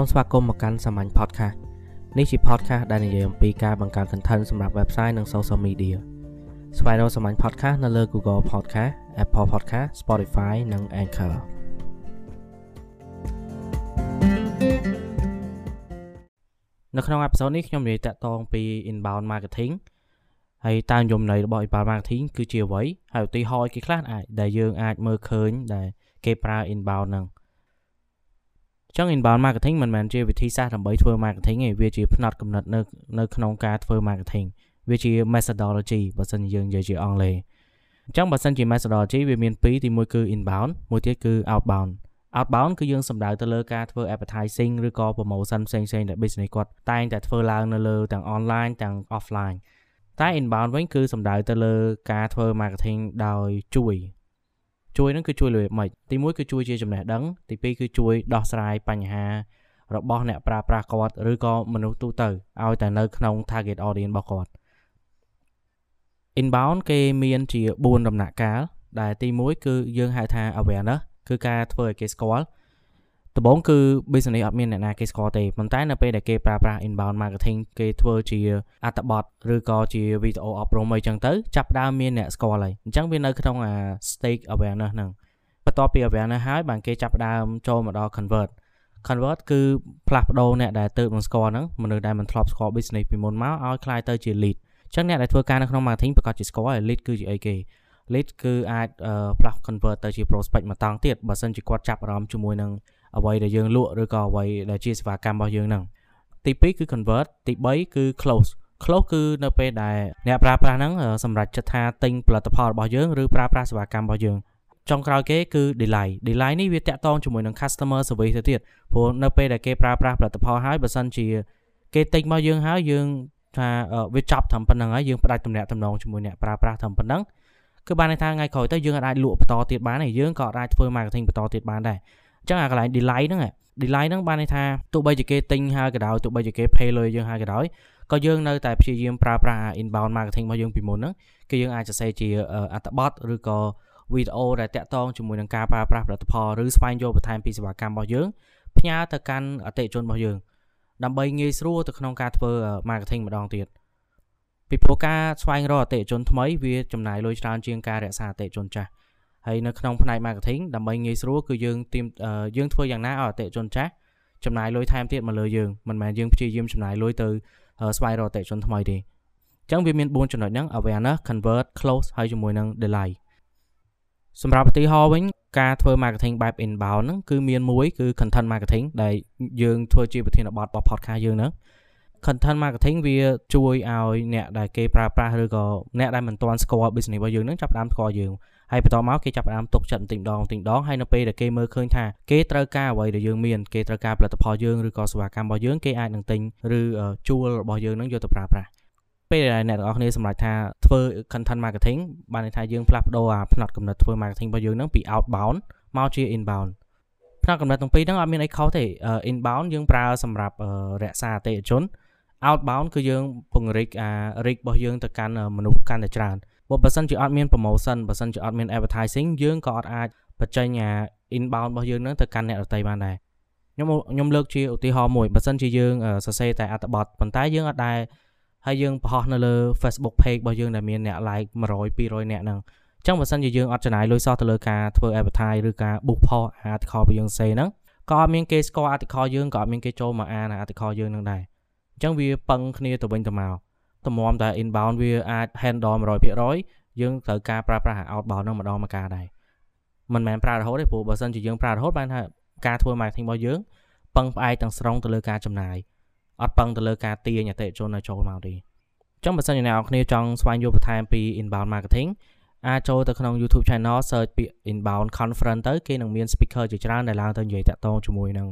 សូមស្វាគមន៍មកកាន់សាមញ្ញ podcast នេះជា podcast ដែលនិយាយអំពីការបង្កើត content សម្រាប់ website និង social media ស្វែងរកសាមញ្ញ podcast នៅលើ Google Podcast Apple Podcast Spotify និង Anchor នៅក្នុង episode នេះខ្ញុំនិយាយតាក់ទងពី inbound marketing ហើយតើយមន័យរបស់ inbound marketing គឺជាអ្វីហើយឧទាហរណ៍គេខ្លះអាចដែលយើងអាចមើលឃើញដែលគេប្រើ inbound ហ្នឹង ចឹង inbound marketing មិនមែនជាវិធីសាស្ត្រដើម្បីធ្វើ marketing ទេវាជាផ្នត់គំនិតនៅនៅក្នុងការធ្វើ marketing វាជា methodology បើសិនយើងនិយាយជាអង់គ្លេសអញ្ចឹងបើសិនជា methodology វាមានពីរទីមួយគឺ inbound មួយទៀតគឺ outbound outbound គឺយើងសំដៅទៅលើការធ្វើ advertising ឬក៏ promotion ផ្សេងៗដែល business គាត់តែងតែធ្វើឡើងនៅលើទាំង online ទាំង offline តែ inbound វិញគឺសំដៅទៅលើការធ្វើ marketing ដោយជួយ ជួយនឹងគឺជួយលើម៉េចទី1គឺជួយជាចំណេះដឹងទី2គឺជួយដោះស្រាយបញ្ហារបស់អ្នកប្រើប្រាស់គាត់ឬក៏មនុស្សទូទៅឲ្យតែនៅក្នុង target audience របស់គាត់ inbound គេមានជា4ដំណាក់កាលដែលទី1គឺយើងហៅថា awareness គឺការធ្វើឲ្យគេស្គាល់ ដំបូងគឺ business អត់មានអ្នកណាគេស្គាល់ទេប៉ុន្តែនៅពេលដែលគេប្រើប្រាស់ inbound marketing គេធ្វើជាអត្ថបទឬក៏ជាវីដេអូអប់រំអីចឹងទៅចាប់ដើមមានអ្នកស្គាល់ហើយអញ្ចឹងវានៅក្នុងអា stake awareness ហ្នឹងបន្ទាប់ពី awareness ហើយបានគេចាប់ដើមចូលមកដល់ convert convert គឺផ្លាស់ប្ដូរអ្នកដែលទើបនឹងស្គាល់ហ្នឹងមនុស្សដែលមិនធ្លាប់ស្គាល់ business ពីមុនមកឲ្យคล้ายទៅជា lead អញ្ចឹងអ្នកដែលធ្វើការនៅក្នុង marketing ប្រកាសជាស្គាល់ហើយ lead គឺជាអីគេ lead គឺអាចផ្លាស់ convert ទៅជា prospect មួយតង់ទៀតបើសិនជាគាត់ចាប់អារម្មណ៍ជាមួយនឹង អ្វីដែលយើងលក់ឬក៏អ្វីដែលជាសេវាកម្មរបស់យើងហ្នឹងទី2គឺ convert ទី3គឺ close close គឺនៅពេលដែលអ្នកប្រើប្រាស់ហ្នឹងសម្រាប់ចិត្តថាទិញផលិតផលរបស់យើងឬប្រើប្រាស់សេវាកម្មរបស់យើងចុងក្រោយគេគឺ delay delay នេះវាតាក់ទងជាមួយនឹង customer service ទៅទៀតព្រោះនៅពេលដែលគេប្រើប្រាស់ផលិតផលហើយបើសិនជា គេទិញមកយើងហើយយើងថាវាចប់ត្រឹមប៉ុណ្្នឹងហើយយើងផ្ដាច់ទំនាក់ទំនងជាមួយអ្នកប្រើប្រាស់ត្រឹមប៉ុណ្្នឹងគឺបានន័យថាថ្ងៃក្រោយទៅយើងអាចលក់បន្តទៀតបានហើយយើងក៏អាចធ្វើ marketing បន្តទៀតបានដែរ ចឹងអាកន្លែង delay ហ្នឹង delay ហ្នឹងបានន័យថាទោះបីជាគេទិញហើយក៏ដោយទោះបីជាគេ pay លុយយើងហើយក៏ដោយក៏យើងនៅតែព្យាយាមប្រើប្រាស់ inbound marketing របស់យើងពីមុនហ្នឹងគឺយើងអាចសរសេរជាអត្ថបទឬក៏វីដេអូដែលតាក់ទងជាមួយនឹងការប្រើប្រាស់ផលិតផលឬស្វែងយល់បន្ថែមពីសេវាកម្មរបស់យើងផ្ញើទៅកាន់អតិថិជនរបស់យើងដើម្បីងាយស្រួលទៅក្នុងការធ្វើ marketing ម្ដងទៀតពីព្រោះការស្វែងរកអតិថិជនថ្មីវាចំណាយលុយច្រើនជាងការរក្សាអតិថិជនចាស់ ហើយនៅក្នុងផ្នែក marketing ដើម្បីងាយស្រួលគឺយើងទៀមយើងធ្វើយ៉ាងណាឲ្យអតិថិជនចាស់ចំណាយលុយថែមទៀតមកលើយើងមិនមែនយើងព្យាយាមចំណាយលុយទៅស្វែងរកអតិថិជនថ្មីទេអញ្ចឹងវាមាន4ចំណុចហ្នឹង awareness convert close ហើយជាមួយនឹង delay សម្រាប់ឧទាហរណ៍វិញការធ្វើ marketing បែប inbound ហ្នឹងគឺមានមួយគឺ content marketing ដែលយើងធ្វើជាប្រធានបទរបស់ podcast យើងហ្នឹង content marketing វាជួយឲ្យអ្នកដែលគេប្រើប្រាស់ឬក៏អ្នកដែលមិនទាន់ស្គាល់ business របស់យើងហ្នឹងចាប់ផ្ដើមស្គាល់យើង ហើយបន្តមកគេចាប់ផ្ដើមទុកចិត្តបន្តិចម្ដងបន្តិចម្ដងហើយនៅពេលដែលគេមើលឃើញថាគេត្រូវការអ្វីដែលយើងមានគេត្រូវការផលិតផលយើងឬក៏សេវាកម្មរបស់យើងគេអាចនឹងទិញឬជួលរបស់យើងនឹងយកទៅប្រើប្រាស់ពេលដែលអ្នកទាំងអស់គ្នាសម្រេចថាធ្វើ content marketing បានន័យថាយើងផ្លាស់ប្ដូរអាផ្នត់កំណត់ធ្វើ marketing របស់យើងនឹងពី outbound មកជា inbound ផ្នត់កំណត់ទាំងពីរហ្នឹងអត់មានអីខុសទេ inbound យើងប្រើសម្រាប់រក្សាអតិថិជន outbound គឺយើងពង្រីកអា reach របស់យើងទៅកាន់មនុស្សកាន់តែច្រើន បើបើសិនជាអត់មាន promotion បើសិនជាអត់មាន advertising យើងក៏អត់អាចបញ្ចេញអា inbound របស់យើងនឹងទៅកាន់អ្នកដទៃបានដែរខ្ញុំខ្ញុំលើកជាឧទាហរណ៍មួយបើសិនជាយើងសរសេរតែអត្ថបទប៉ុន្តែយើងអត់ដែរហើយយើងបង្ហោះនៅលើ Facebook page របស់យើងដែលមានអ្នក like 100 200អ្នកហ្នឹងអញ្ចឹងបើសិនជាយើងអត់ចំណាយលុយសោះទៅលើការធ្វើ advertise ឬការ book post article របស់យើងសេហ្នឹងក៏អត់មានគេស្គាល់ article យើងក៏អត់មានគេចូលមកអាន article យើងនឹងដែរអញ្ចឹងវាពឹងគ្នាទៅវិញទៅមក តម្រាំតែ inbound វាអាច handle 100%យើងត្រូវការប្រើប្រាស់ outbound នឹងម្ដងម្កាលដែរមិនមែនប្រើរហូតទេព្រោះបើសិនជាយើងប្រើរហូតបានថាការធ្វើ marketing របស់យើងពឹងផ្អែកទាំងស្រុងទៅលើការចំណាយអត់ពឹងទៅលើការទាញអតិថិជនឲ្យចូលមកទេអញ្ចឹងបើសិនជាអ្នកនរគ្នាចង់ស្វែងយល់បន្ថែមពី inbound marketing អាចចូលទៅក្នុង YouTube channel search ពាក្យ inbound conference ទៅគេនឹងមាន speaker ជាច្រើនដែលឡើងទៅនិយាយតាក់ទងជាមួយនឹង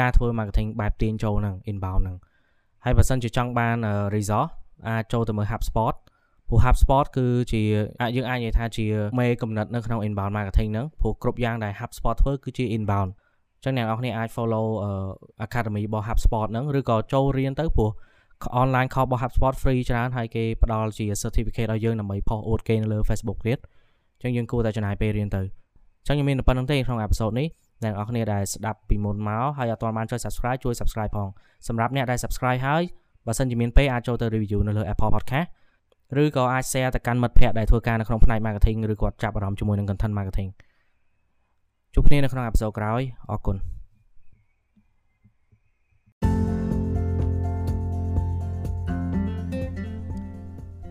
ការធ្វើ marketing បែបទាញចូលនឹង inbound ហ្នឹងហើយបើសិនជាចង់បាន result អាចចូលទៅមើល HubSpot ព្រោះ HubSpot គឺជាអាចយើងអាចនិយាយថាជាមេកំណត់នៅក្នុង inbound marketing ហ្នឹងព្រោះគ្រប់យ៉ាងដែល HubSpot ធ្វើគឺជា inbound អញ្ចឹងអ្នកនរគ្នាអាច follow academy របស់ HubSpot ហ្នឹងឬក៏ចូលរៀនទៅព្រោះ online course របស់ HubSpot free ច្រើនហើយគេផ្ដល់ជា certificate ឲ្យយើងដើម្បីផុសអួតគេនៅលើ Facebook ទៀតអញ្ចឹងយើងគួរតែចំណាយពេលរៀនទៅអញ្ចឹងខ្ញុំមានតែប៉ុណ្្នឹងទេក្នុង episode នេះអ្នកនរគ្នាដែលស្ដាប់ពីមុនមកហើយអត់ទាន់បានចុច Subscribe ជួយ Subscribe ផងសម្រាប់អ្នកដែល Subscribe ហើយ បើសិនជាមានពេលអាចចូលទៅ review នៅលើ Apple Podcast ឬក៏អាច share ទៅកាន់មិត្តភ័ក្តិដែលធ្វើការនៅក្នុងផ្នែក marketing ឬគាត់ចាប់អារម្មណ៍ជាមួយនឹង content marketing ជួបគ្នានៅក្នុងអេពីសូតក្រោយអរគុណ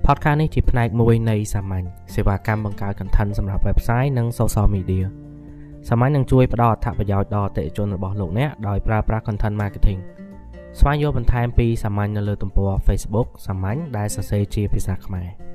podcast នេះជាផ្នែកមួយនៃសាមញ្ញសេវាកម្មបង្កើត content សម្រាប់ website និង social media សាមញ្ញនឹងជួយផ្ដល់អត្ថប្រយោជន៍ដល់អតិថិជនរបស់លោកអ្នកដោយប្រើប្រាស់ content marketing ស្វែងយល់បន្ថែមពីសាមញ្ញនៅលើទំព័រ Facebook សាមញ្ញដែលសរសេរជាភាសាខ្មែរ